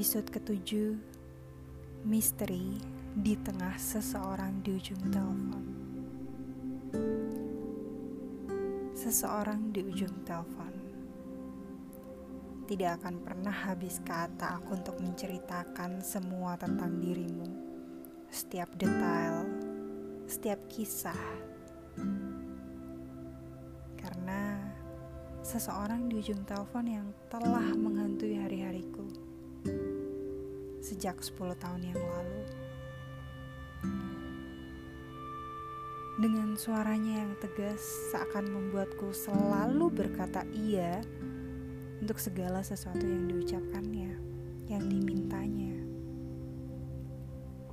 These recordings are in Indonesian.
Episode ketujuh Misteri di tengah seseorang di ujung telepon. Seseorang di ujung telepon. Tidak akan pernah habis kata aku untuk menceritakan semua tentang dirimu. Setiap detail Setiap kisah. Karena seseorang di ujung telepon yang telah menghantui hari-hariku sejak 10 tahun yang lalu. Dengan suaranya yang tegas seakan membuatku selalu berkata iya untuk segala sesuatu yang diucapkannya, yang dimintanya.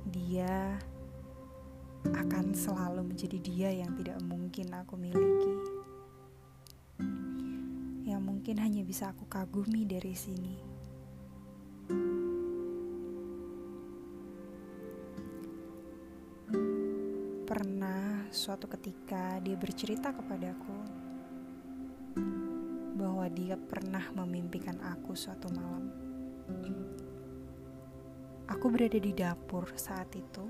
Dia akan selalu menjadi dia yang tidak mungkin aku miliki yang mungkin hanya bisa aku kagumi dari sini. Pernah suatu ketika dia bercerita kepadaku bahwa dia pernah memimpikan aku suatu malam. Aku berada di dapur saat itu,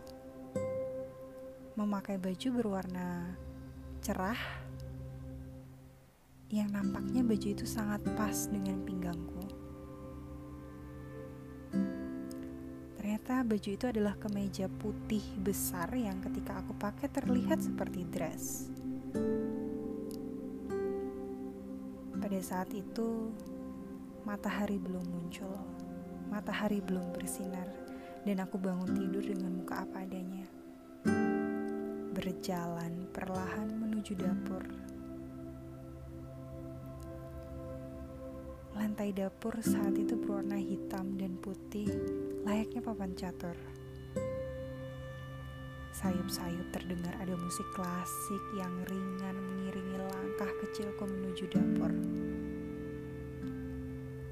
memakai baju berwarna cerah yang nampaknya baju itu sangat pas dengan pinggangku. Ternyata baju itu adalah kemeja putih besar yang ketika aku pakai terlihat seperti dress. Pada saat itu, matahari belum muncul, matahari belum bersinar, dan aku bangun tidur dengan muka apa adanya. Berjalan perlahan menuju dapur Lantai dapur saat itu berwarna hitam dan putih, layaknya papan catur. Sayup-sayup terdengar ada musik klasik yang ringan mengiringi langkah kecilku menuju dapur.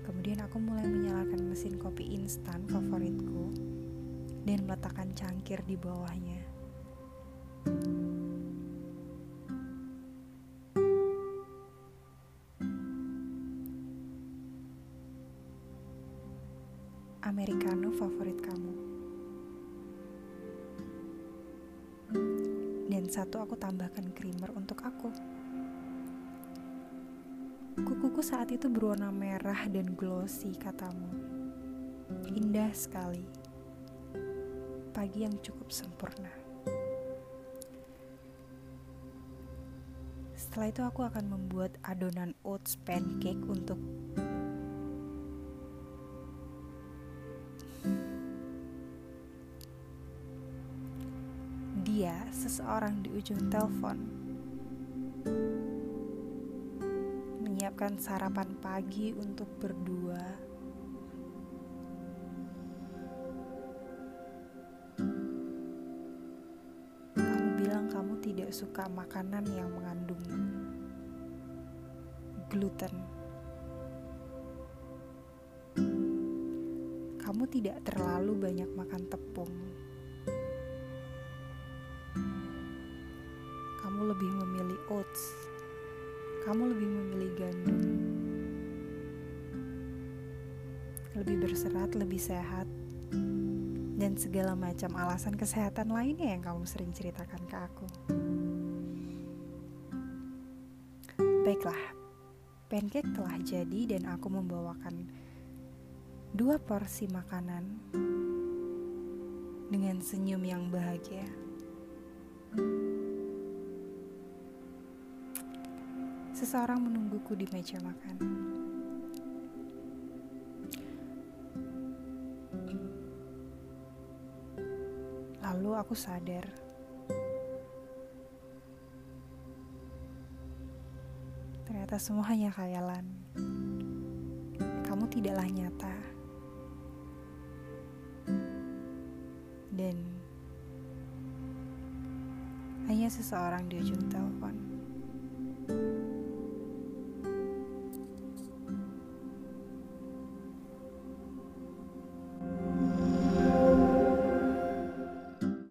Kemudian aku mulai menyalakan mesin kopi instan favoritku dan meletakkan cangkir di bawahnya. Americano favorit kamu. Dan satu aku tambahkan creamer untuk aku. Kukuku saat itu berwarna merah dan glossy katamu. Indah sekali. Pagi yang cukup sempurna. Setelah itu aku akan membuat adonan oats pancake untuk seseorang di ujung telepon menyiapkan sarapan pagi untuk berdua. Kamu bilang kamu tidak suka makanan yang mengandung gluten. Kamu tidak terlalu banyak makan tepung. Kamu lebih memilih oats, kamu lebih memilih gandum, lebih berserat, lebih sehat, dan segala macam alasan kesehatan lainnya yang kamu sering ceritakan ke aku. Baiklah, pancake telah jadi dan aku membawakan dua porsi makanan dengan senyum yang bahagia. Seseorang menungguku di meja makan. Lalu aku sadar. Ternyata semua hanya khayalan. Kamu tidaklah nyata. Dan hanya seseorang di ujung telepon.